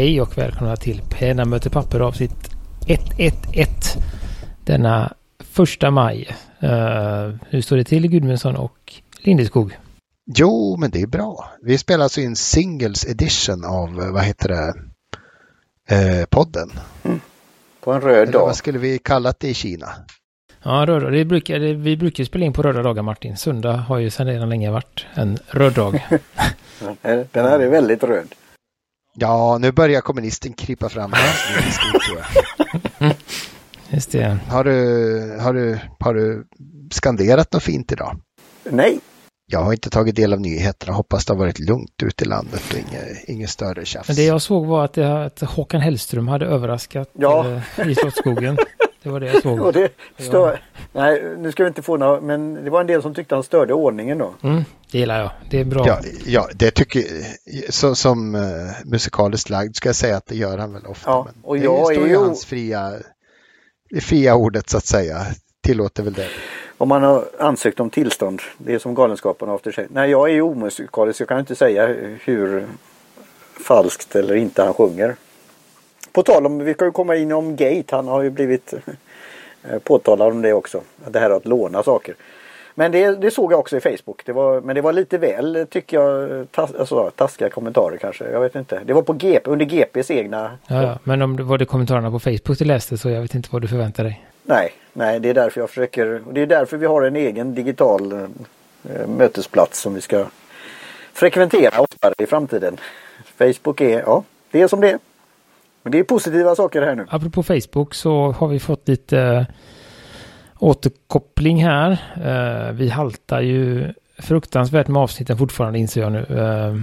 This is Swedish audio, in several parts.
Hej och välkomna till Penna möter papper avsnitt 111 denna första maj. Uh, hur står det till Gudmundsson och Lindeskog? Jo, men det är bra. Vi spelar alltså in singles edition av, vad heter det, eh, podden. Mm. På en röd Eller dag. vad skulle vi kalla det i Kina? Ja, röd, det brukar, det, vi brukar spela in på röda dagar Martin. Söndag har ju sedan redan länge varit en röd dag. Den här är väldigt röd. Ja, nu börjar kommunisten krypa fram. Just det. Har du, har, du, har du skanderat något fint idag? Nej. Jag har inte tagit del av nyheterna. Hoppas det har varit lugnt ute i landet och inget, inget större tjafs. Men det jag såg var att, det, att Håkan Hellström hade överraskat ja. eh, i Slottsskogen. Det var det jag såg. Och det stör... Nej, nu ska vi inte få några, men det var en del som tyckte han störde ordningen då. Mm, det gillar jag. Det är bra. Ja, ja det tycker så, Som uh, musikaliskt lagd ska jag säga att det gör han väl ofta. Ja, och jag det står ju hans fria, det fria ordet så att säga. Tillåter väl det. Om man har ansökt om tillstånd. Det är som Galenskaparna efter sig. Nej, jag är ju omusikalisk. Jag kan inte säga hur falskt eller inte han sjunger. På tal om, vi ska ju komma in om Gate. Han har ju blivit eh, påtalad om det också. Det här att låna saker. Men det, det såg jag också i Facebook. Det var, men det var lite väl, tycker jag, tas, alltså, taskiga kommentarer kanske. Jag vet inte. Det var på GP, under GPs egna... Ja, ja. men om det var det kommentarerna på Facebook du läste så jag vet inte vad du förväntar dig. Nej, nej, det är därför jag försöker. Och det är därför vi har en egen digital eh, mötesplats som vi ska frekventera oftare i framtiden. Facebook är, ja, det är som det är. Men det är positiva saker här nu. Apropå Facebook så har vi fått lite äh, återkoppling här. Eh, vi haltar ju fruktansvärt med avsnitten fortfarande inser jag nu. Eh,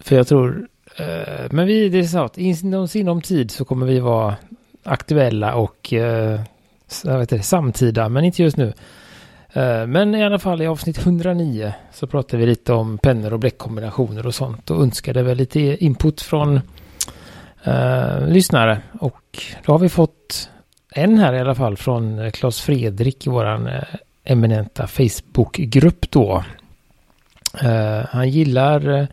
för jag tror, eh, men vi, det är så att inom sinom tid så kommer vi vara aktuella och jag vet inte, samtida, men inte just nu. Men i alla fall i avsnitt 109 så pratar vi lite om pennor och bläckkombinationer och sånt och önskade väl lite input från eh, lyssnare. Och då har vi fått en här i alla fall från eh, Claes Fredrik i våran eh, eminenta Facebookgrupp då. Eh, han gillar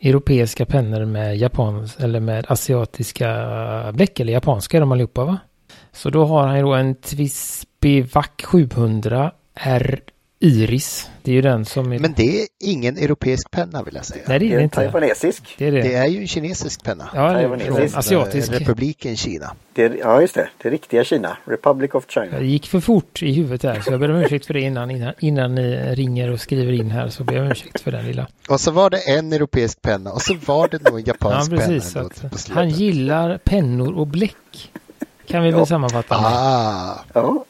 europeiska pennor med japans eller med asiatiska bläck eller japanska är de allihopa va? Så då har han ju då en Twisby Vac 700 R Iris. Det är ju den som är... Men det är ingen europeisk penna vill jag säga. Nej, det är det inte. Taiwanesisk. Det är, det. det är ju en kinesisk penna. Ja, från asiatisk. Republiken Kina. Det är, ja, just det. Det är riktiga Kina. Republic of China. Jag gick för fort i huvudet där, så jag ber om ursäkt för det innan, innan, innan ni ringer och skriver in här. Så ber jag om ursäkt för den lilla. Och så var det en europeisk penna och så var det nog en japansk ja, precis, penna. Han gillar pennor och bläck. Kan vi väl ja. sammanfatta. Ah. Ja.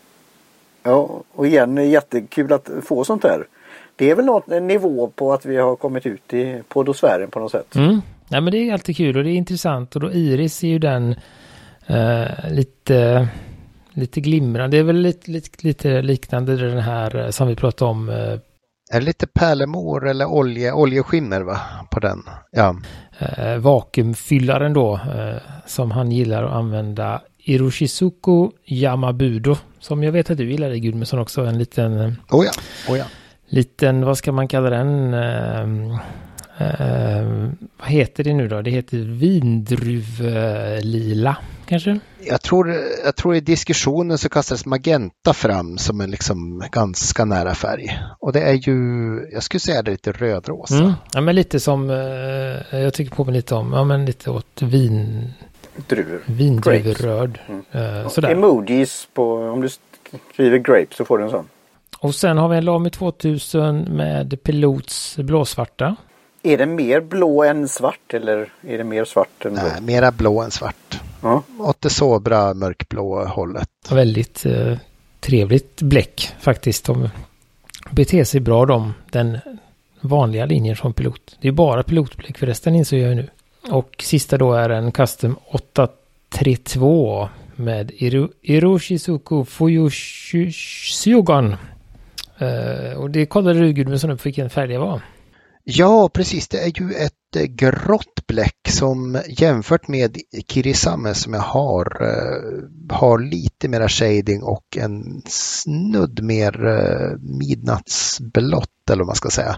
Ja, och igen jättekul att få sånt här. Det är väl något en nivå på att vi har kommit ut i podosfären på något sätt. Mm. Ja, men det är alltid kul och det är intressant och då Iris är ju den uh, lite lite glimrande. Det är väl lite, lite, lite liknande den här eh, som vi pratade om. Uh, är det lite pärlemor eller olje, oljeskimmer va? på den? Ja. Uh, vakuumfyllaren då uh, som han gillar att använda Iroshizuku Yamabudo. Som jag vet att du gillar i Gudmundsson också. En liten... Oh ja, oh ja. Liten, vad ska man kalla den? Uh, uh, vad heter det nu då? Det heter vindruvlila kanske? Jag tror, jag tror i diskussionen så kastades magenta fram som en liksom ganska nära färg. Och det är ju, jag skulle säga det är lite rödrosa. Mm. Ja men lite som, uh, jag tycker på mig lite om, ja men lite åt vin druvor. Vindruvoröd. Mm. Sådär. Emojis på, om du skriver grape så får du en sån. Och sen har vi en Lamy 2000 med Pilots blåsvarta. Är den mer blå än svart eller är det mer svart än blå? Nej, mera blå än svart. Ja. Åt det sobra mörkblå hållet. Väldigt eh, trevligt bläck faktiskt. De beter sig bra de, den vanliga linjen från Pilot. Det är bara pilotbläck förresten inser jag nu. Och sista då är en Custom 832 med Iroshizuku Fuyushugan. Uh, eh, och det kollade du Gudmundsson upp vilken färg det var. Ja, precis. Det är ju ett eh, grått bläck som jämfört med Kirisame som jag har uh, har lite mera shading och en snudd mer uh, midnattsblått eller vad man ska säga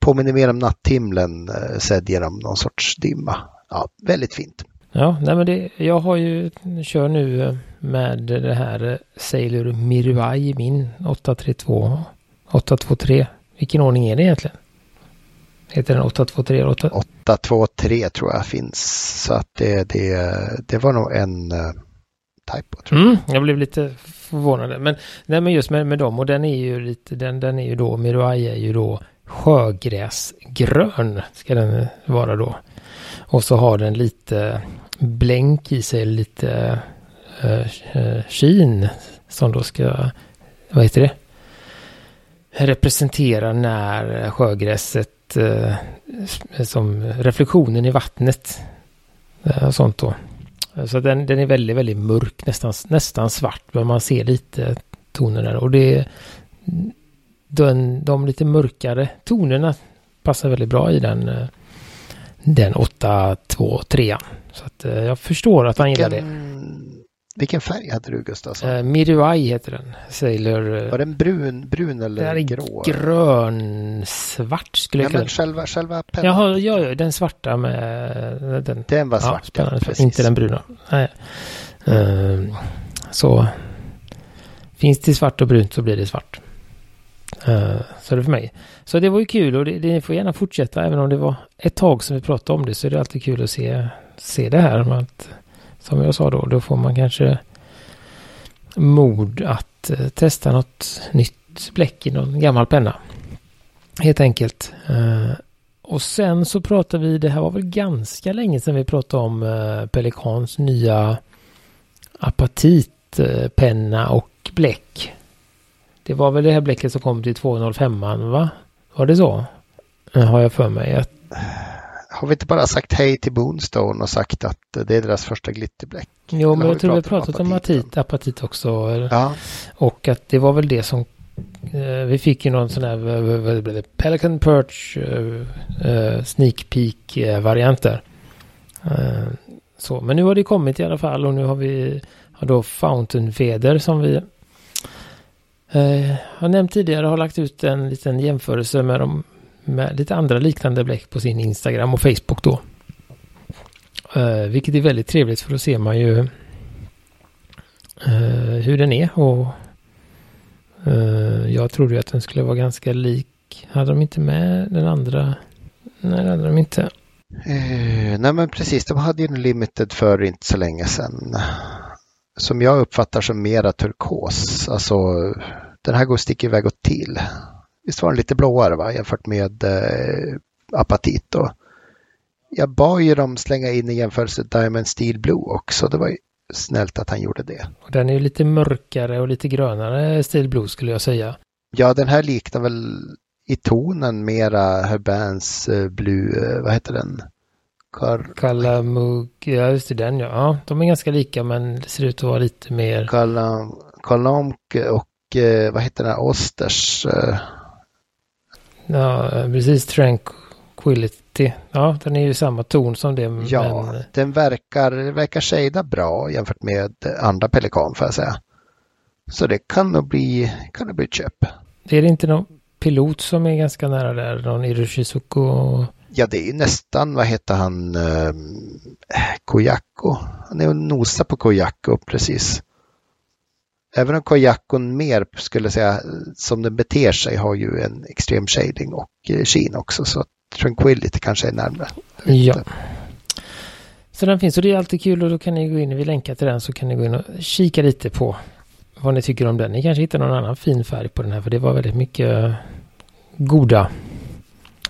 påminner mer om natthimlen eh, sedd genom någon sorts dimma. ja, väldigt fint. Ja, nej men det, jag har ju, kör nu eh, med det här eh, Sailor Miruai i min 832, 823. Vilken ordning är det egentligen? Heter den 823 8... 823 tror jag finns. Så att det, det, det var nog en uh, typo. Tror jag. Mm, jag blev lite förvånad. Men, nej, men just med, med dem och den är ju lite, den, den är ju då, Miruai är ju då sjögräsgrön ska den vara då. Och så har den lite blänk i sig, lite eh, eh kin som då ska, vad heter det? Representera när sjögräset eh, som reflektionen i vattnet. Eh, och sånt då. Så den, den är väldigt, väldigt mörk, nästan, nästan svart, men man ser lite tonerna. Och det den, de lite mörkare tonerna passar väldigt bra i den, den 823. Så att eh, jag förstår att han gillar det. Vilken färg hade du Gustav? Eh, Miruai heter den. Sailor... Eh, Var den brun, brun eller den grå? Grön-svart skulle jag kalla den. Själva, själva pennan? Jaha, ja, ja, den svarta med den. Den var svart, ja, spännande. Ja, Inte den bruna. Nej. Uh, så finns det svart och brunt så blir det svart. Uh, så det för mig. Så det var ju kul och det, det får gärna fortsätta även om det var ett tag som vi pratade om det så är det alltid kul att se, se det här. Att, som jag sa då, då får man kanske mod att uh, testa något nytt bläck i någon gammal penna. Helt enkelt. Uh, och sen så pratade vi, det här var väl ganska länge sedan vi pratade om uh, Pelikans nya apatitpenna och bläck. Det var väl det här bläcket som kom till 205 va? Var det så? Har jag för mig. Att... Har vi inte bara sagt hej till Boonstone och sagt att det är deras första glitterbläck? Jo, men jag tror vi har pratat om apatit, apatit också. Ja. Och att det var väl det som eh, vi fick ju någon sån här Pelican Perch Sneak Peek varianter. Uh, så, men nu har det kommit i alla fall och nu har vi har då Fountain Feder som vi Eh, jag har nämnt tidigare har lagt ut en liten jämförelse med, de, med lite andra liknande bläck på sin Instagram och Facebook då. Eh, vilket är väldigt trevligt för då ser man ju eh, hur den är och jag trodde ju att den skulle vara ganska lik. Hade de inte med den andra? Nej, det hade de inte. Uh, nej men precis, de hade ju en limited för inte så länge sedan som jag uppfattar som mera turkos. Alltså den här går stick iväg åt till. Visst var den lite blåare va? jämfört med eh, apatit då. Jag bad ju dem slänga in i jämförelse Diamond Steel Blue också. Det var ju snällt att han gjorde det. Den är ju lite mörkare och lite grönare Steel Blue skulle jag säga. Ja, den här liknar väl i tonen mera Herbans eh, Blue, eh, vad heter den? Kar... Kalamug, ja just det, den ja. ja. De är ganska lika men det ser ut att vara lite mer... Kalam, Kalamk och eh, vad heter den här Osters? Eh... Ja, precis. Tranquility. Ja, den är ju samma ton som det. Ja, men... den verkar, verkar shada bra jämfört med andra Pelikan får jag säga. Så det kan nog bli, kan nog bli ett köp. Är det inte någon pilot som är ganska nära där? Någon Iroshizuku? Ja, det är ju nästan, vad heter han, eh, Kojako. Han är och nosar på Kojako precis. Även om Kojakon mer skulle säga som den beter sig har ju en extrem shading och eh, sheen också så Tranquility kanske är närmare. Ja. Så den finns och det är alltid kul och då kan ni gå in, vi länkar till den så kan ni gå in och kika lite på vad ni tycker om den. Ni kanske hittar någon annan fin färg på den här för det var väldigt mycket goda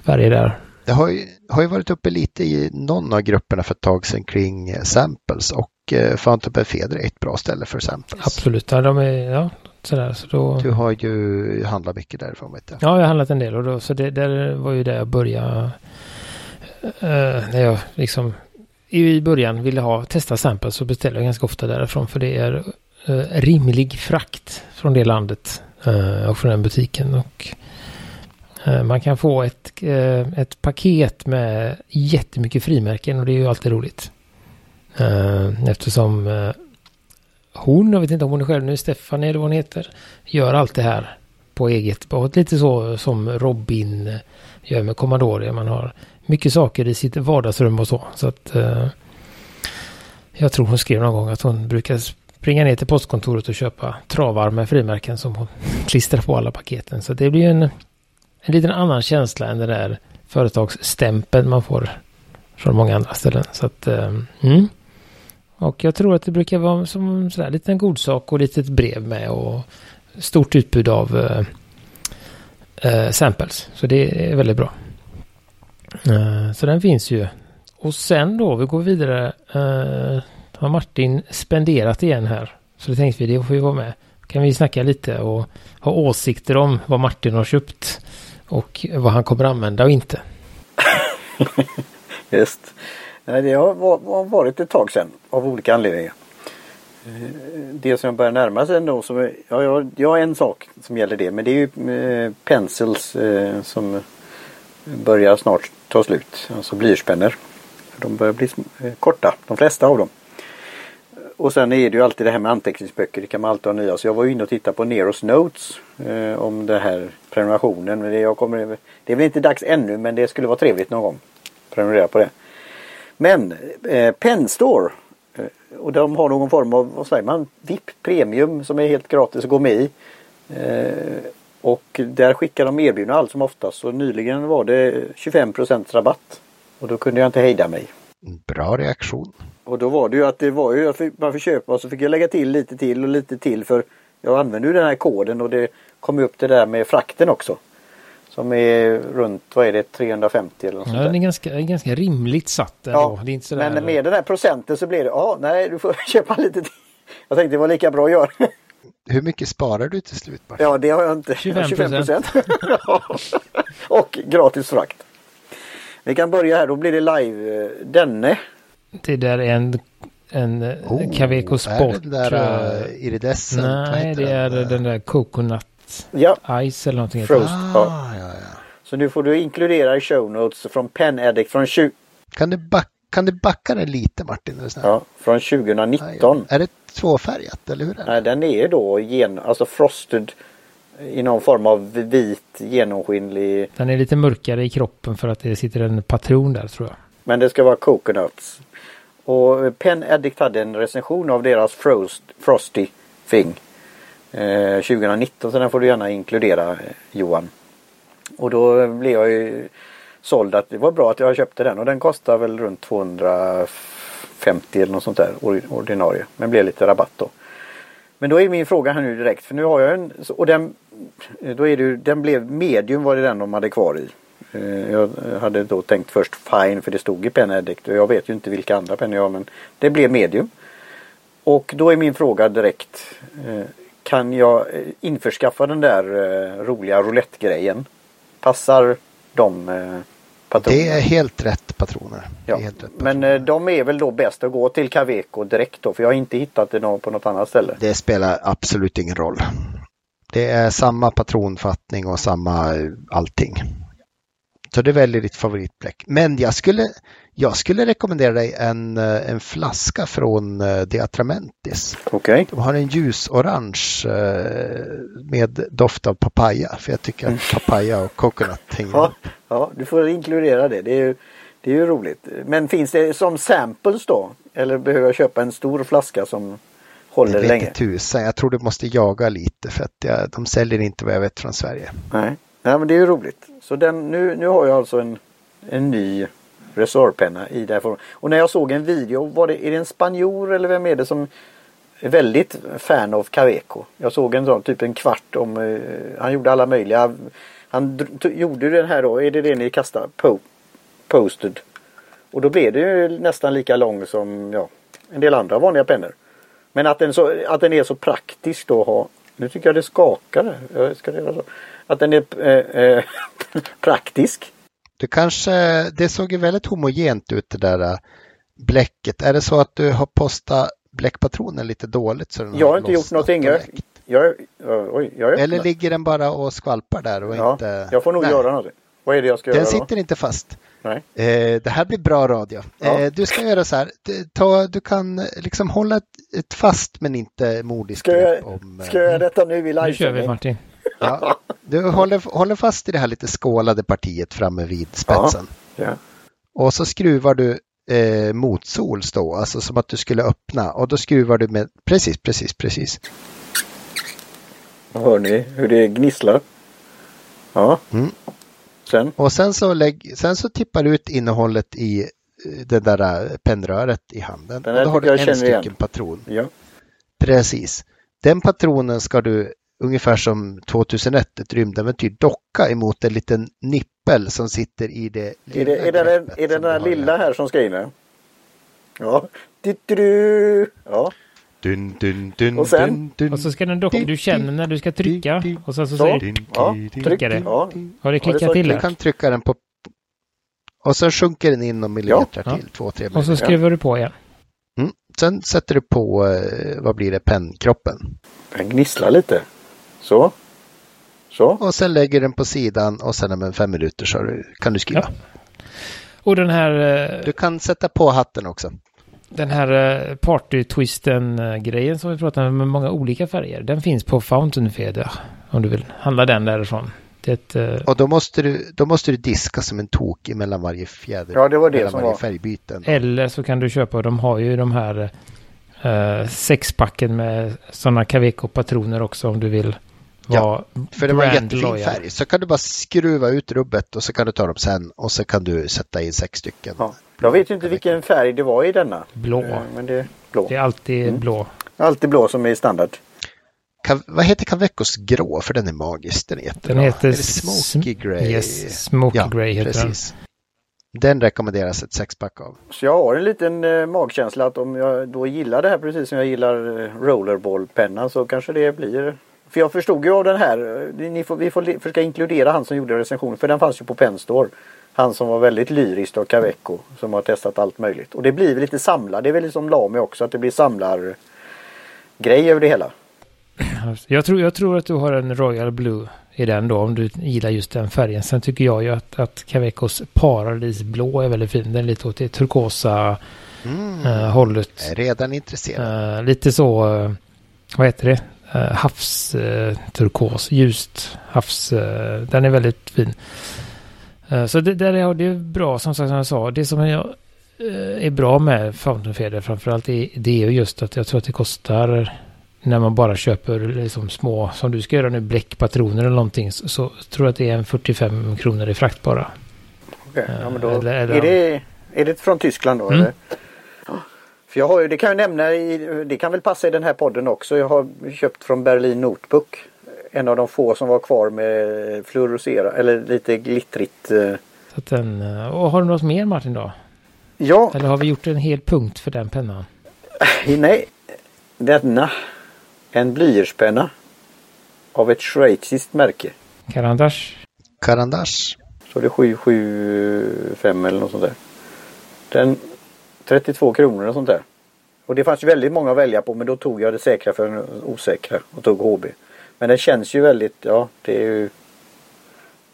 färger där. Det har ju, har ju varit uppe lite i någon av grupperna för ett tag sedan kring samples och eh, Fountain Feder är ett bra ställe för samples. Absolut, ja, de är, ja sådär. Så då... Du har ju handlat mycket därifrån vet jag. Ja, jag har handlat en del och då, så det där var ju där jag började. Uh, när jag liksom i början ville ha testa samples så beställde jag ganska ofta därifrån för det är uh, rimlig frakt från det landet uh, och från den butiken. Och man kan få ett, ett paket med jättemycket frimärken och det är ju alltid roligt. Eh, eftersom eh, hon, jag vet inte om hon är själv nu, Stefanie eller vad hon heter, gör allt det här på eget båt. Lite så som Robin eh, gör med Commodore. Man har mycket saker i sitt vardagsrum och så. Så att jag tror hon skrev någon gång att hon brukar springa ner till postkontoret och köpa travar med frimärken som hon klistrar på alla paketen. Så det blir en, en liten annan känsla än den där företagsstämpeln man får från många andra ställen. Så att, mm. Och jag tror att det brukar vara som sådär en liten godsak och litet brev med och stort utbud av eh, eh, samples. Så det är väldigt bra. Eh, så den finns ju. Och sen då, vi går vidare. Eh, har Martin spenderat igen här. Så det tänkte vi, det får vi vara med. Kan vi snacka lite och ha åsikter om vad Martin har köpt. Och vad han kommer använda och inte. Just. Det har varit ett tag sedan av olika anledningar. Eh, det som jag börjar närma sig ändå, som är, ja, jag, jag har en sak som gäller det men det är ju eh, pencils eh, som börjar snart ta slut. Alltså blyertspennor. De börjar bli eh, korta, de flesta av dem. Och sen är det ju alltid det här med anteckningsböcker. Det kan man alltid ha nya. Så jag var inne och tittade på Neros Notes eh, om den här prenumerationen. Men det, jag kommer, det är väl inte dags ännu men det skulle vara trevligt någon gång. Prenumerera på det. Men eh, Penstore eh, och de har någon form av, vad säger man, VIP Premium som är helt gratis att gå med i. Eh, och där skickar de erbjudanden allt som oftast. Så nyligen var det 25% rabatt. Och då kunde jag inte hejda mig. Bra reaktion. Och då var det ju att det var ju att man fick köpa och så fick jag lägga till lite till och lite till för jag använde ju den här koden och det kom upp det där med frakten också. Som är runt, vad är det, 350 eller något ja, sånt där. den är ganska, ganska rimligt satt ändå. Ja, det är inte sådär... men med den här procenten så blir det, ja nej du får köpa lite till. Jag tänkte det var lika bra att göra. Hur mycket sparar du till slut? Martin? Ja det har jag inte. 25 procent. och gratis frakt. Vi kan börja här, då blir det live. eh, Denne. Det där är en, en oh, Caveco Sport. Är det den där uh, iridescent? vad Nej, det är den? där Coconut Ja, Ice eller någonting. Frost. Ah, ja. Så nu får du inkludera i show notes från Pen Addict från, 20, Kan, du back, kan du backa det lite Martin? Är ja, från Ah, 2019. ja. Är det tvåfärgat eller hur är det? Nej, den är då gen, alltså frosted i någon form av vit genomskinlig. Den är lite mörkare i kroppen för att det sitter en patron där tror jag. Men det ska vara coconuts. Och Pen Addict hade en recension av deras Frost, Frosty Thing. Eh, 2019 så den får du gärna inkludera eh, Johan. Och då blev jag ju såld att det var bra att jag köpte den och den kostar väl runt 250 eller något sånt där ordinarie. Men blev lite rabatt då. Men då är min fråga här nu direkt för nu har jag en och den då är det ju, den blev medium var det den de hade kvar i. Eh, jag hade då tänkt först fine för det stod i Pen Addict och jag vet ju inte vilka andra pennor jag har men det blev medium. Och då är min fråga direkt eh, Kan jag eh, införskaffa den där roliga roulette-grejen? Passar de eh, patronerna? Det är helt rätt patroner. Ja. helt rätt Men patroner. eh, de är väl då bäst att gå till Caveco direkt då för jag har inte hittat det på något annat ställe. Det spelar absolut ingen roll. Det är samma patronfattning och samma eh, allting. Så det väljer ditt favoritbläck. Men jag skulle, jag skulle rekommendera dig en, eh, en flaska från eh, De Atramentis. Okej. De har en ljusorange eh, med doft av papaya. För jag tycker att papaya och coconut hänger Ja, ja, du får inkludera det. Det är, ju, det är ju roligt. Men finns det som samples då? Eller behöver jag köpa en stor flaska som håller Jag vet länge? inte tusan. Jag tror du måste jaga lite för att jag, de säljer inte vad jag vet från Sverige. Nej. Nej, men det är ju roligt. Så den, nu, nu har jag alltså en, en ny resorpenna i det här formen. Och när jag såg en video, var det, är det en spanjor eller vem är det som är väldigt fan av Caveco? Jag såg en sån, typ en kvart om, eh, han gjorde alla möjliga, han gjorde den här då, är det det ni kastar? Po, posted. Och då blev det ju nästan lika lång som ja, en del andra vanliga pennor. Men att den, så, att den är så praktisk då att ha. Nu tycker jag det skakar. Jag ska göra så. Att den är eh, eh, praktisk. Du kanske, det såg ju väldigt homogent ut det där äh, bläcket. Är det så att du har postat bläckpatronen lite dåligt? Så den Jag har inte gjort någonting. Jag, jag, oj, jag Eller ligger den bara och skvalpar där och ja, inte... Jag får nog Nej, göra någonting. Vad är det jag ska Den göra då? sitter inte fast. Nej. Eh, det här blir bra radio. Ja. Eh, du ska göra så här. Ta, du kan eh, liksom hålla ett, ett fast men inte mordiskt Ska jag, grepp om... eh, ska jag göra detta nu i Nu kör vi? Martin. Ja, du håller, håller fast i det här lite skålade partiet framme vid spetsen. Ja. Och så skruvar du eh, motsols då, alltså som att du skulle öppna. Och då skruvar du med, precis, precis, precis. Hör ni hur det gnisslar? Ja. Mm. Sen? Och sen så, lägg, sen så tippar du ut innehållet i eh, det där eh, pennröret i handen. Den Och här då har du en känner igen. stycken patron. Ja. Precis. Den patronen ska du ungefär som 2001, ett rymdäventyr, docka emot en liten nippel som sitter i det Är lilla det, är det, den, är det den du i lilla här som ska in? Ja. Du-du-du. Ja. Dun, dun, dun, Och sen? Och så ska den docka, du känner när du ska trycka och sen så Så. säger Ja, dun, dun, tryck. dun, Ja. har det Ja, det klickat sa till Du kan trycka den på och sen sjunker den in några millimeter Ja. till, två, tre Och så skruvar du på igen. Mm. Sen sätter du på, eh, vad blir det, pennkroppen. Den gnisslar lite. Så. Så. Och sen lägger den på sidan och sen om en fem minuter så kan du skriva. Ja. Och den här, eh, Du kan sätta på hatten också. Den här eh, party-twisten-grejen som vi pratade om med många olika färger. Den finns på Fountain Feather. Om du vill handla den därifrån. Det ett, eh, Och då måste du, då måste du diska som en tok mellan varje fjäder. Ja, det var det som varje var. färgbyten. Eller så kan du köpa, de har ju de här eh, sexpacken med sådana Caveco-patroner också om du vill Ja, För det var en jättefin loyal. färg. Så kan du bara skruva ut rubbet och så kan du ta dem sen och så kan du sätta in sex stycken. Ja. Jag vet ju inte vilken färg det var i denna. Blå. Eh, Men det är blå. Det är alltid Mm. blå. Alltid blå som är standard. Ka- vad heter Cavecos grå? För den är magisk. Den är jättebra. Den heter Smoky sm- Grey. Yes, Smoky Ja, Grey heter precis. Den rekommenderas ett sexpack av. Så jag har en liten eh, magkänsla att om jag då gillar det här precis som jag gillar eh, rollerballpennan så kanske det blir för jag förstod ju av den här, ni får, vi får försöka inkludera han som gjorde recensionen för den fanns ju på Penstore. Han som var väldigt lyrisk av Caveco som har testat allt möjligt. Och det blir lite samlar, det är väl som Lami också att det blir samlar grej över det hela. Jag tror, jag tror att du har en Royal Blue i den då om du gillar just den färgen. Sen tycker jag ju att, att Cavecos Paradisblå är väldigt fin. Den är lite åt det turkosa Mm. eh, hållet. Jag är redan intresserad. Eh, lite så, eh, vad heter det? Uh, havs eh, turkos, ljust havs. den är väldigt fin. Eh, så det, där är, det är bra som sagt som jag sa. Det som jag, eh, är bra med Fountain Feather framförallt är, det är ju just att jag tror att det kostar när man bara köper liksom små, som du ska göra nu, bläckpatroner eller någonting, så, så tror jag att det är en 45 kronor i frakt bara. Okej, ja, men då, Eh, eller- eller- är, det, är det från Tyskland då? Mm. Eller? För jag har ju, det kan jag nämna, i, det kan väl passa i den här podden också. Jag har köpt från Berlin Notebook. En av de få som var kvar med fluorescera eller lite glittrigt. eh. Så att den, eh, och har du något mer Martin då? Ja, Eller har vi gjort en hel punkt för den pennan? nej. Denna. En blyertspenna. Av ett schweiziskt märke. Karandash? Karandash. Så det är 775 eller något sånt där. Den 32 kronor och sånt där. Och det fanns väldigt många att välja på men då tog jag det säkra för det osäkra och tog HB. Men den känns ju väldigt, ja det är ju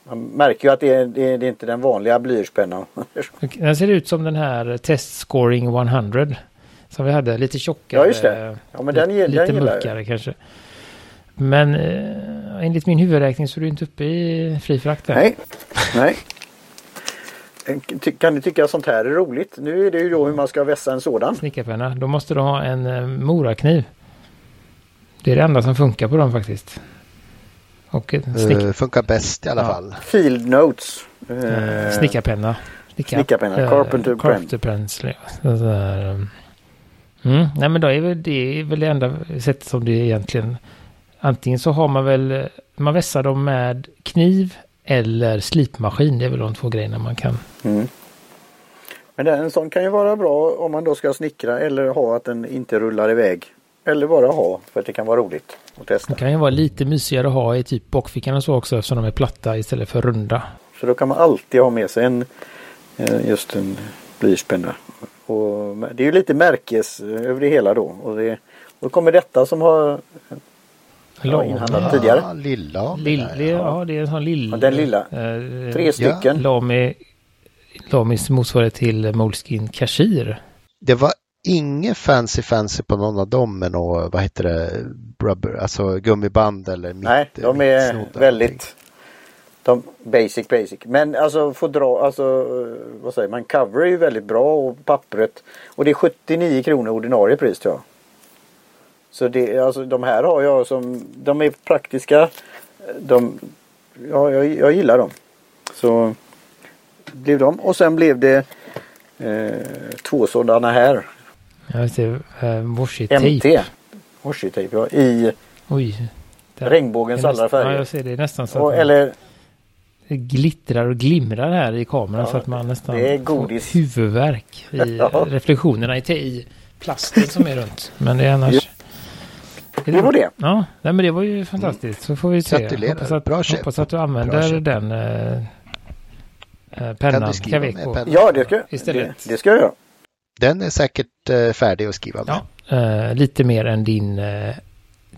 Man märker ju att det är, det är, inte den vanliga blyertspennan. Den ser ut som den här Test Scoring 100. Som vi hade, lite tjockare. Ja, just det. Ja, men den lite den gillar jag. mörkare kanske. Men eh, enligt min huvudräkning så är du inte uppe i fri frakt. Nej, nej. Kan ni tycka att sånt här är roligt? Nu är det ju då hur man ska vässa en sådan. Snickarpenna. Då måste du ha en eh, morakniv. Det är det enda som funkar på dem faktiskt. Och Uh, funkar bäst i alla Ja. fall. Field Notes. Eh, snickarpenna. Snickar, Snickarpenna, eh, Carpenter Pen. Carpenter Pencil. um. mm. Nej men då är väl det är väl det enda sättet som det är egentligen. Antingen så har man väl, man vässar dem med kniv eller slipmaskin. Det är väl de två grejerna man kan. Mm. Men en sån kan ju vara bra om man då ska snickra eller ha att den inte rullar iväg. Eller bara ha för att det kan vara roligt att testa. De kan ju vara lite mysigare att ha i typ bakfickan och så också eftersom de är platta istället för runda. Så då kan man alltid ha med sig en eh, just en blyertspenna. Och det är ju lite märkes eh, över det hela då. Och det, då kommer detta som har Ja, inhandlat. tidigare. Ja, lilla. Lill, det, ja, det är en sån lill... Ja, den lilla. Eh, tre stycken. Lami, Lamis motsvarighet till Moleskin Kashir. Det var inget fancy fancy på någon av dem med något, vad heter det, rubber, alltså gummiband eller mitt, Nej, de är väldigt de, basic basic. Men alltså få dra, alltså vad säger man, cover är ju väldigt bra och pappret. Och det är 79 kronor ordinarie pris tror jag. Så det, alltså de här har jag som, de är praktiska. De, ja, jag, jag gillar dem. Så blev de och sen blev det eh, två sådana här. Jag ser eh, washi-tape. MT. Washi-tape ja. I Oj. Där. regnbågens alla färger. Ja, jag ser det nästan så och, eller, det glittrar och glimrar här i kameran ja, så att man nästan det är godis. får huvudvärk i ja. reflektionerna i, i plasten som är runt. Men det är annars... Det var det. Ja, nej, men det var ju fantastiskt. Så får vi se. Hoppas att, Bra hoppas att du använder den eh, eh pennan, Caveco. Pennan? Ja, det ska, istället. Det, det ska jag göra. Den är säkert eh, färdig att skriva med. Ja, eh, lite mer än din eh,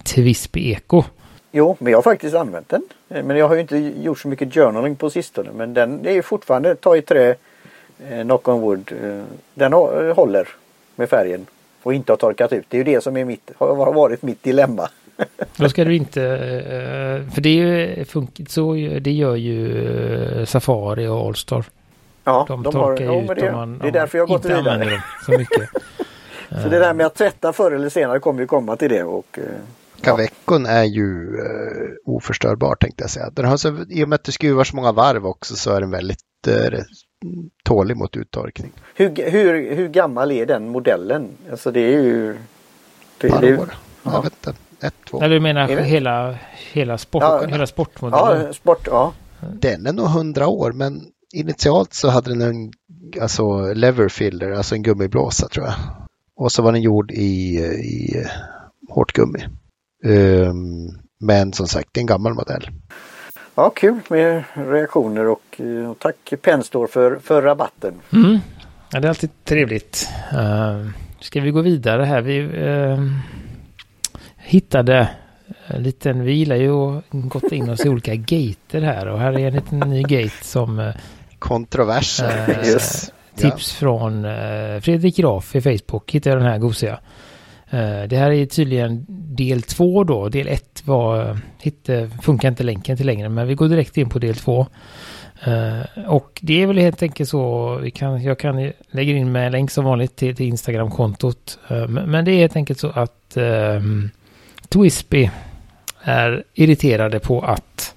Twisby Eco. Jo, men jag har faktiskt använt den. Eh, men jag har ju inte gjort så mycket journaling på sistone. Men den är ju fortfarande ta i trä, eh, knock on wood. Eh, den håller med färgen och inte har torkat ut. Det är ju det som är mitt, har varit mitt dilemma. Då ska du inte, för det är ju funkigt så, det gör ju Safari och Allstar. Ja, de, de torkar har, ut det, om man det är därför jag har gått vidare. Dem så mycket. så det där med att tvätta förr eller senare kommer ju komma till det. Och, Kavekon är ju uh, oförstörbar tänkte jag säga. Den har så, I och med att du skruvar så många varv också så är den väldigt uh, tålig mot uttorkning. Hur, hur, hur gammal är den modellen? Alltså det är ju... Det, Par år. Ja. Jag vet inte. Ett, två. Eller du menar hela, hela, sport, ja, hela sportmodellen? Ja, sport, ja. Den är nog hundra år men initialt så hade den en alltså lever filler, alltså en gummiblåsa tror jag. Och så var den gjord i, i hårt gummi. Um, men som sagt, det är en gammal modell. Ja, kul med reaktioner och, och tack Penstore för, för rabatten. Mm. Ja, det är alltid trevligt. Uh, ska vi gå vidare här? Vi uh, hittade en liten, vi gillar ju att gått in oss i olika gater här och här är en liten ny gate som uh, Kontroverser. Uh, yes. Tips ja. från uh, Fredrik Graf i Facebook hittade jag den här gosiga. Uh, det här är tydligen del två då. Del ett var, hitte, funkar inte länken till längre men vi går direkt in på del två. Uh, och det är väl helt enkelt så, vi kan, jag kan lägga in med länk som vanligt till, till Instagram-kontot. Uh, men, men, det är helt enkelt så att uh, Twisby är irriterade på att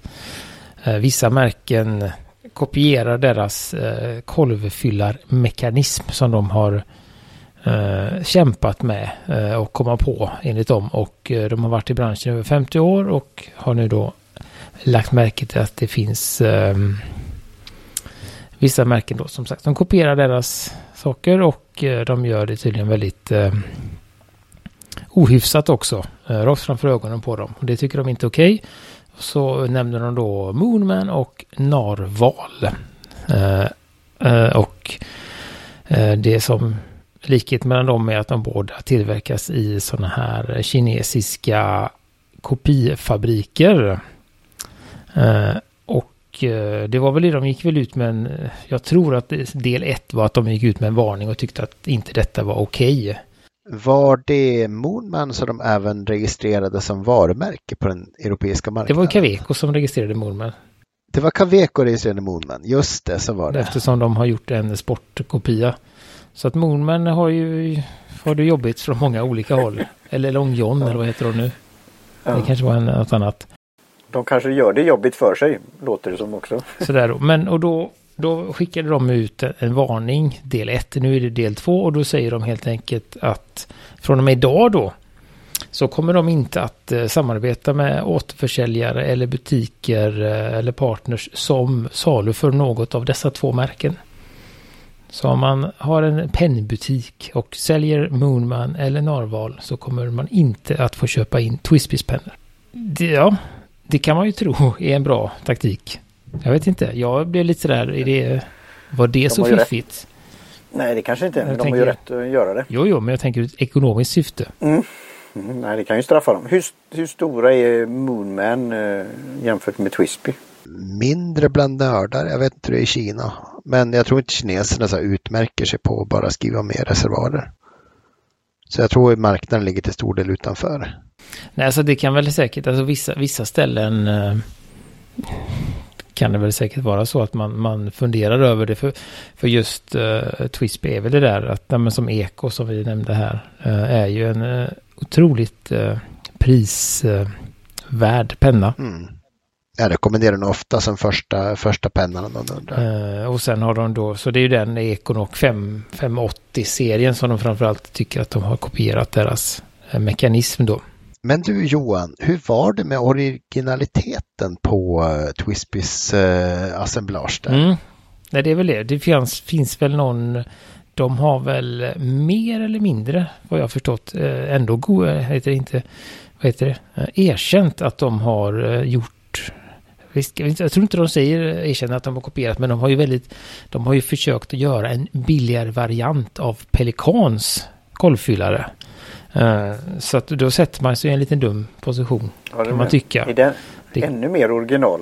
vissa märken kopierar deras eh, kolvfyllarmekanism som de har eh, kämpat med eh, och komma på enligt dem. Och eh, de har varit i branschen i över 50 år och har nu då lagt märke till att det finns eh, vissa märken då som sagt. De kopierar deras saker och eh, de gör det tydligen väldigt eh, ohyfsat också. Eh, rakt framför ögonen på dem. Och det tycker de inte är okej. Okay. Så nämner de då Moonman och Narval. Eh, eh, och eh, det som likhet mellan dem är att de båda tillverkas i sådana här kinesiska kopifabriker. Eh, och eh, det var väl det de gick väl ut med en, jag tror att del ett var att de gick ut med en varning och tyckte att inte detta var okej. Okay. Var det Moonman som de även registrerade som varumärke på den europeiska marknaden? Det var Caveco som registrerade Moonman. Det var Caveco registrerade Moonman, just det, så var det. Eftersom de har gjort en sportkopia. Så att Moonman har ju har det jobbigt från många olika håll. Eller Long John eller vad heter de nu? Ja. Det kanske var något annat. De kanske gör det jobbigt för sig, låter det som också. Sådär då. Men och då, då skickade de ut en, varning, del 1. Nu är det del 2 och då säger de helt enkelt att från och med idag då så kommer de inte att eh, samarbeta med återförsäljare eller butiker eh, eller partners som saluför något av dessa två märken. Så om man har en pennbutik och säljer Moonman eller Narval så kommer man inte att få köpa in Twispies pennor. Ja, det kan man ju tro är en bra taktik. Jag vet inte, jag blev lite sådär, är det, var det De så fiffigt? Nej, det kanske inte är. De tänker, har ju rätt att göra det. Jo, jo, men jag tänker ett ekonomiskt syfte. Mm. Mm, nej, det kan ju straffa dem. Hur, hur stora är Moonman eh, jämfört med Twisby? Mindre bland nördar. Jag vet inte hur det är i Kina. Men jag tror inte kineserna så utmärker sig på att bara skriva mer reservoarer. Så jag tror att marknaden ligger till stor del utanför. Nej, alltså det kan väl säkert, alltså vissa, vissa ställen eh, kan det väl säkert vara så att man, man funderar över det. För, för just uh, Twisby är väl det där att, men som Eko som vi nämnde här, uh, är ju en uh, otroligt uh, prisvärd penna. Mm. Jag rekommenderar den ofta som första, första pennan om undrar. och sen har de då, så det är ju den Econok 580-serien som de framförallt tycker att de har kopierat deras mekanism då. Men du Johan, hur var det med originaliteten på eh, uh, Twisbys uh, eh, assemblage där? Mm. Nej, det är väl det. Det finns, finns väl någon... De har väl mer eller mindre, vad jag förstått, eh, ändå go, heter det inte, vad heter det, erkänt att de har gjort jag tror inte de säger erkänner att de har kopierat, men de har ju väldigt, de har ju försökt att göra en billigare variant av Pelikans kolvfyllare. Uh, så att då sätter man sig i en liten dum position. Ja, kan man tycka. Är den det, ännu mer original?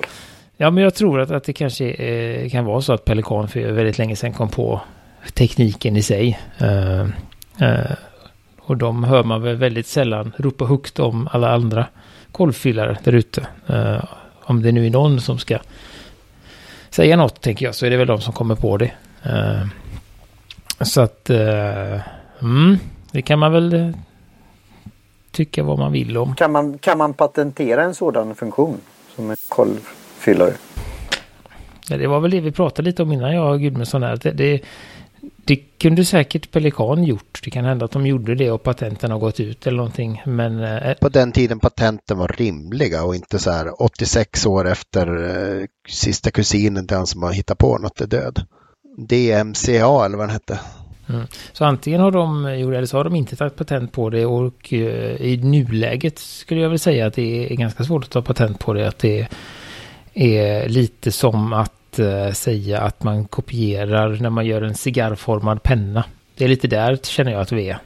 Ja, men jag tror att, att det kanske eh, kan vara så att Pelikan för väldigt länge sedan kom på tekniken i sig. Uh, uh, och de hör man väl väldigt sällan ropa högt om alla andra kolvfyllare där ute. om det nu är någon som ska säga något, tänker jag, så är det väl de som kommer på det. så att, mm, det kan man väl tycka vad man vill om. Kan man, kan man patentera en sådan funktion som en kolvfyllare? Ja, det var väl det vi pratade lite om innan jag och Gudmundsson här. Det, det, det kunde säkert Pelikan gjort. Det kan hända att de gjorde det och patenten har gått ut eller någonting. Men, eh, På den tiden patenten var rimliga och inte så här 86 år efter eh, sista kusinen till han som har hittat på något är död. DMCA eller vad den hette. Mm. Så antingen har de gjort eller så har de inte tagit patent på det och uh, i nuläget skulle jag väl säga att det är ganska svårt att ta patent på det. Att det är lite som att uh, säga att man kopierar när man gör en cigarrformad penna. Det är lite där känner jag att vi är.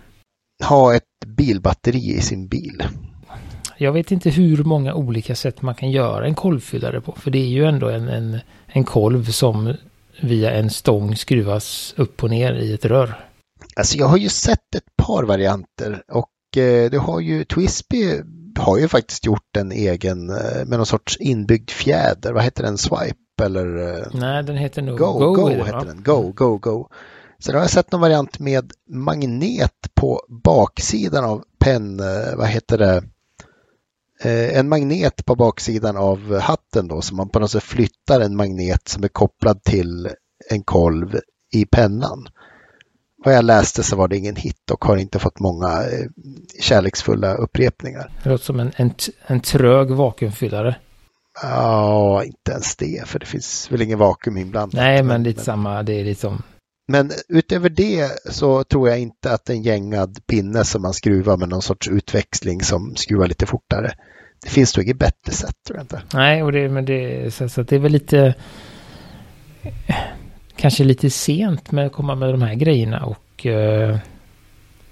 Ha ett bilbatteri i sin bil. Jag vet inte hur många olika sätt man kan göra en kolvfyllare på. För det är ju ändå en, en, en kolv som via en stång skruvas upp och ner i ett rör. Alltså jag har ju sett ett par varianter och eh, det har ju Twisby har ju faktiskt gjort en egen eh, med någon sorts inbyggd fjäder. Vad heter den? Swipe eller? Eh, Nej, den heter nog Go. Go, go heter den. Go, go, go. Sen har jag sett någon variant med magnet på baksidan av penn, vad heter det, en magnet på baksidan av hatten då så man på något sätt flyttar en magnet som är kopplad till en kolv i pennan. Vad jag läste så var det ingen hit och har inte fått många eh, kärleksfulla upprepningar. Det låter som en, en, en trög vakuumfyllare. Ja, inte ens det, för det finns väl ingen vakuum inblandat. Nej, men lite men, samma, det är liksom. Men utöver det så tror jag inte att en gängad pinne som man skruvar med någon sorts utväxling som skruvar lite fortare. Det finns nog inget bättre sätt tror jag inte. Nej, och det, men det, så, så det är väl lite kanske lite sent med att komma med de här grejerna och eh,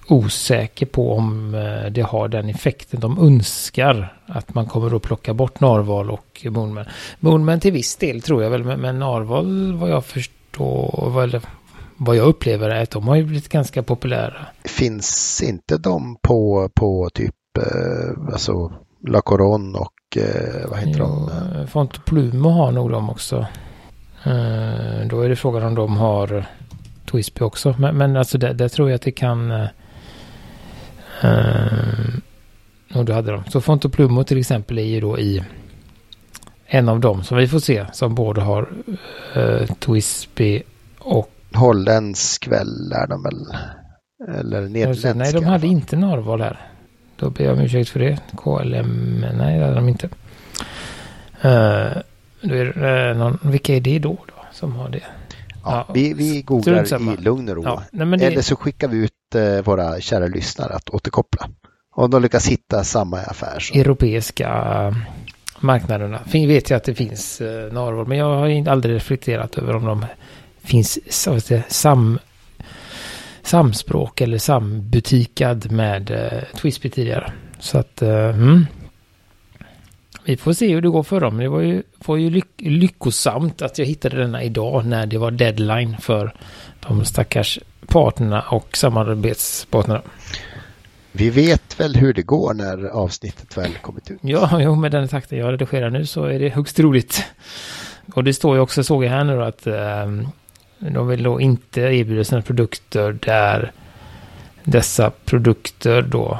osäker på om eh, det har den effekten de önskar. Att man kommer att plocka bort narval och Moonman. Moonman till viss del tror jag väl, men, men narval vad jag förstår, vad, vad jag upplever är att de har ju blivit ganska populära. Finns inte de på, på typ eh, alltså La Coron och eh, vad heter jo, de? Font Plumo har nog de också. Eh, då är det frågan om de har Twisby också. Men, men alltså där, där, tror jag att det kan... Uh, och då hade de. Så Fonto Plumo till exempel är ju då i en av dem som vi får se som både har uh, Twisby och... Holländsk väl är de väl? Eller nederländska? Nej, de hade inte Narval här. Då ber jag om ursäkt för det. KLM, nej det hade de inte. Uh, då är det, någon, vilka är det då, då som har det? Ja, ja, vi, vi googlar i lugn och ro. Ja, nej, det... Eller så skickar vi ut eh, våra kära lyssnare att återkoppla. Om de lyckas hitta samma affär. Så. Europeiska marknaderna. Fin, vet jag att det finns eh, Narvor, men jag har aldrig reflekterat över om de finns så att säga, sam, samspråk eller sambutikad med eh, Twisby tidigare. Så att, eh, mm, vi får se hur det går för dem. Det var ju, var ju lyck lyckosamt att jag hittade denna idag när det var deadline för de stackars parterna och samarbetspartnerna. Vi vet väl hur det går när avsnittet väl kommit ut. Ja, jo, med den takten jag redigerar nu så är det högst troligt. Och det står ju också, såg jag här nu då, att eh, de vill då inte erbjuda sina produkter där dessa produkter då,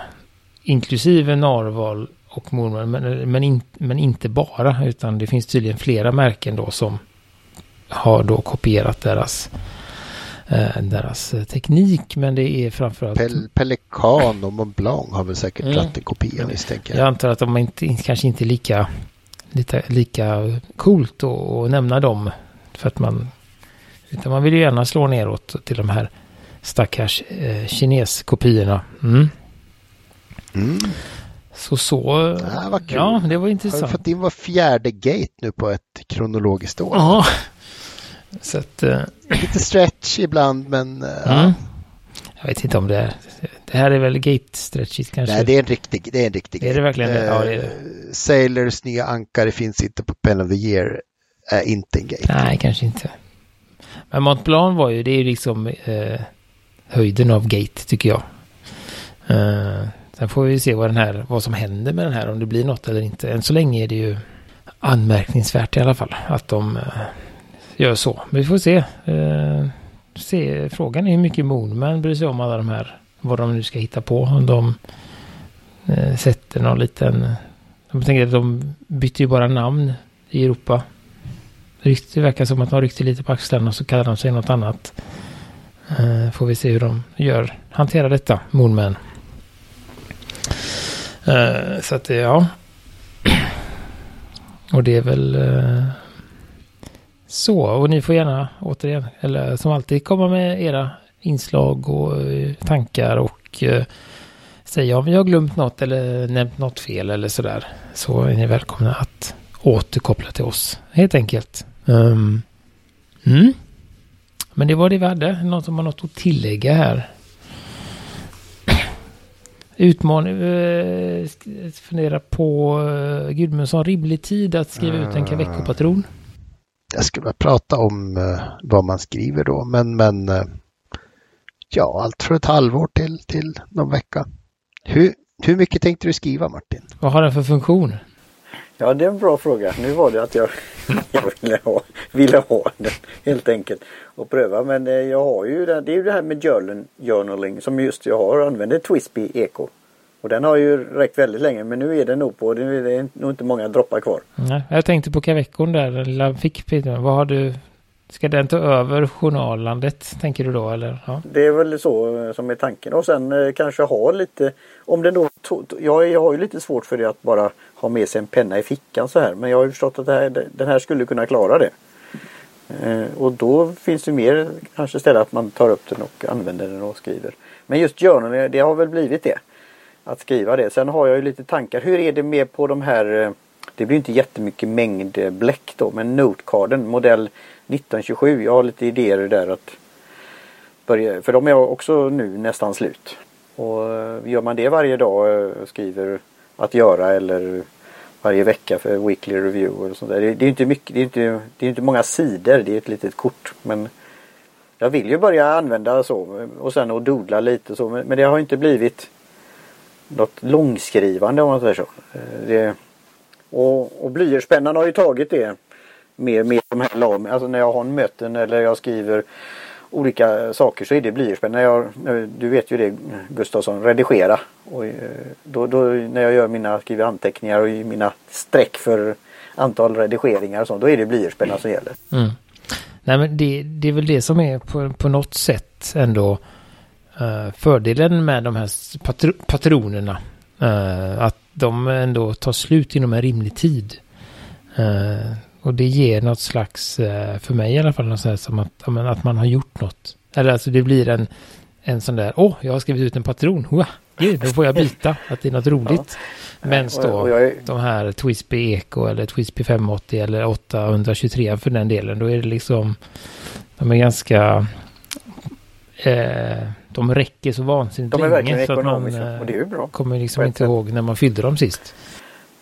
inklusive narval och mormor, men, men, in, men inte bara, utan det finns tydligen flera märken då som har då kopierat deras eh, deras teknik, men det är framförallt... Pel Pelikan och Mont Blanc har väl säkert mm. dragit en kopia misstänker jag. Jag antar att de inte, kanske inte är lika, lika, lika coolt att nämna dem. För att man, utan man vill ju gärna slå neråt till de här stackars eh, kineskopiorna. Mm. Mm. Så så. Kul. ja, det var intressant. Har du fått in var fjärde gate nu på ett kronologiskt år? Ja. Så att, uh... Lite stretch ibland, men... Uh, mm. Jag vet inte om det är. Det här är väl gate stretchigt kanske? Nej, det är en riktig, det är en riktig Är det verkligen det? Uh, ja, det är det. Sailors nya ankare finns inte på Pen of the Year. Är inte en gate. Nej, kanske inte. Mont Blanc var ju, det är ju liksom eh, höjden av gate tycker jag. Eh, sen får vi se vad den här, vad som händer med den här, om det blir något eller inte. Än så länge är det ju anmärkningsvärt i alla fall att de eh, gör så. Men vi får se. Eh, se. Frågan är hur mycket Moonman bryr sig om alla de här, vad de nu ska hitta på. Om de eh, sätter någon liten, De tänker att de byter ju bara namn i Europa. Det verkar som att de ryckte lite på axlarna och så kallar de sig något annat. Eh, får vi se hur de gör, hanterar detta, Moonman. Eh, så att det, ja. Och det är väl eh, så. Och ni får gärna återigen, eller som alltid, komma med era inslag och eh, tankar och eh, säga om jag har glömt något eller nämnt något fel eller sådär. Så är ni välkomna att återkoppla till oss helt enkelt. Um, mm. Men det var det vi hade. Någon som har något att tillägga här. Utmaning. Eh, fundera på eh, Gudmundsson. Rimlig tid att skriva ut en Caveco-patron. Jag skulle prata om eh, vad man skriver då. Men, men eh, ja, allt från ett halvår till, till någon vecka. Hur, hur mycket tänkte du skriva Martin? Vad har den för funktion? Ja, det är en bra fråga. Nu var det att jag, jag ville, ha, ville ha den helt enkelt och pröva. Men eh, jag har ju det, det är ju det här med journal, journaling som just jag har använder Twisby Eco. Och den har ju räckt väldigt länge men nu är den nog på, det är nog inte många droppar kvar. Nej, jag tänkte på Kavekon där, den lilla fickpinnen. Vad har du Ska den ta över journalandet tänker du då eller? Ja. Det är väl så eh, som är tanken och sen eh, kanske ha lite om den då jag, jag har ju lite svårt för det att bara ha med sig en penna i fickan så här men jag har ju förstått att här, den här skulle kunna klara det. Eh, och då finns det mer kanske istället att man tar upp den och använder den och skriver. Men just journal det har väl blivit det. Att skriva det. Sen har jag ju lite tankar. Hur är det med på de här eh, det blir inte jättemycket mängd eh, bläck då men Notecarden modell 1927. Jag har lite idéer där att börja, för de är också nu nästan slut. Och gör man det varje dag, skriver att göra eller varje vecka för weekly review och sånt där. Det, det är inte mycket, det är inte, det är inte många sidor, det är ett litet kort. Men jag vill ju börja använda så och sen och dodla lite så men det har inte blivit något långskrivande om man säger så. Eh, det, och, och blyertspennan har ju tagit det mer med de här lagen. Alltså när jag har en möten eller jag skriver olika saker så är det blyertspenna. du vet ju det Gustavsson, redigera. Och, eh, då, då, när jag gör mina, skriver anteckningar och mina streck för antal redigeringar och sånt, då är det blyertspenna som gäller. Mm. Nej men det, det är väl det som är på, på något sätt ändå uh, fördelen med de här patro, patronerna. Uh, att de ändå tar slut inom en rimlig tid. Uh, och det ger något slags, uh, för mig i alla fall, något sånt som att, att man har gjort något. Eller alltså det blir en, en sån där, åh, oh, jag har skrivit ut en patron, Wow, då får jag byta, att det är något roligt. Ja. Men då, är... de här Twisby Eco eller Twisby 580 eller 823 för den delen, då är det liksom, de är ganska, eh, de räcker så vansinnigt länge. De är verkligen ekonomiska och det är ju bra. kommer liksom inte ihåg när man fyllde dem sist.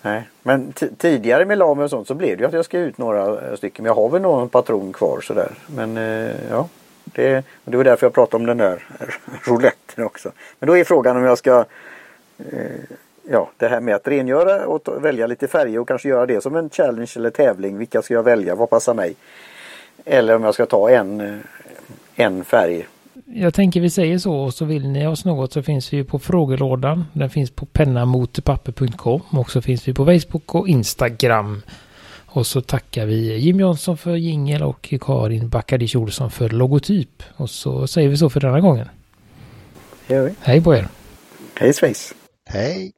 Nej, men tidigare med Lame och sånt så blev det ju att jag skrev ut några eh, stycken. Men jag har väl någon patron kvar sådär. Men eh, ja, det, det var därför jag pratade om den där rouletten också. Men då är frågan om jag ska eh, ja, det här med att rengöra och välja lite färger och kanske göra det som en challenge eller tävling. Vilka ska jag välja? Vad passar mig? Eller om jag ska ta en, eh, en färg. Jag tänker vi säger så och så vill ni oss något så finns vi på frågelådan. Den finns på pennamotpapper.com och så finns vi på Facebook och Instagram. Och så tackar vi Jim Johnson för jingel och Karin Backadic Olsson för logotyp. Och så säger vi så för denna gången. Hej på er. Hej svejs. Hej.